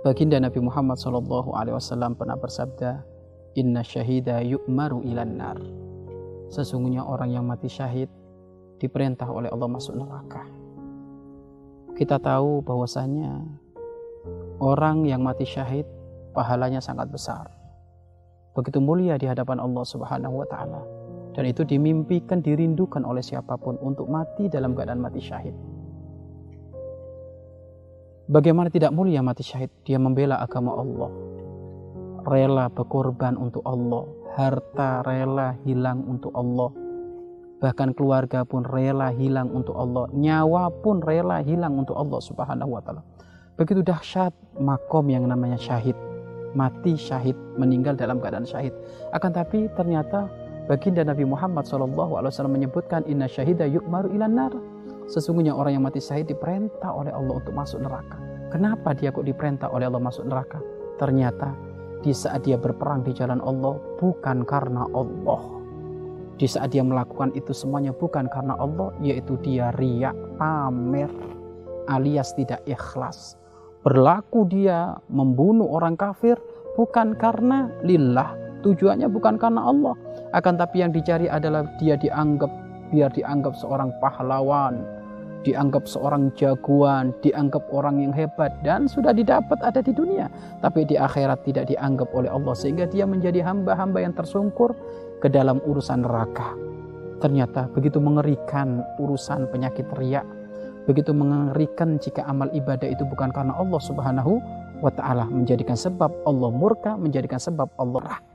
Baginda Nabi Muhammad Shallallahu Alaihi Wasallam pernah bersabda, Inna syahida yu'maru ilan nar. Sesungguhnya orang yang mati syahid diperintah oleh Allah masuk neraka. Kita tahu bahwasanya orang yang mati syahid pahalanya sangat besar. Begitu mulia di hadapan Allah Subhanahu wa taala. Dan itu dimimpikan dirindukan oleh siapa pun untuk mati dalam keadaan mati syahid. Bagaimana tidak mulia mati syahid? Dia membela agama Allah. Rela berkorban untuk Allah. Harta rela hilang untuk Allah. Bahkan keluarga pun rela hilang untuk Allah. Nyawa pun rela hilang untuk Allah subhanahu wa ta'ala. Begitu dahsyat makom yang namanya syahid. Mati syahid, meninggal dalam keadaan syahid. Akan tapi ternyata baginda Nabi Muhammad SAW menyebutkan inna syahida yukmaru ilan nar Sesungguhnya orang yang mati syahid diperintah oleh Allah untuk masuk neraka. Kenapa dia kok diperintah oleh Allah masuk neraka? Ternyata di saat dia berperang di jalan Allah bukan karena Allah. Di saat dia melakukan itu semuanya bukan karena Allah, yaitu dia riak, pamer, alias tidak ikhlas. Berlaku dia membunuh orang kafir bukan karena lillah, tujuannya bukan karena Allah. Akan tapi yang dicari adalah dia dianggap biar dianggap seorang pahlawan, dianggap seorang jagoan, dianggap orang yang hebat dan sudah didapat ada di dunia, tapi di akhirat tidak dianggap oleh Allah sehingga dia menjadi hamba-hamba yang tersungkur ke dalam urusan neraka. Ternyata begitu mengerikan urusan penyakit riak, begitu mengerikan jika amal ibadah itu bukan karena Allah Subhanahu wa taala menjadikan sebab Allah murka, menjadikan sebab Allah rah.